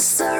It's.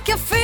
make you feel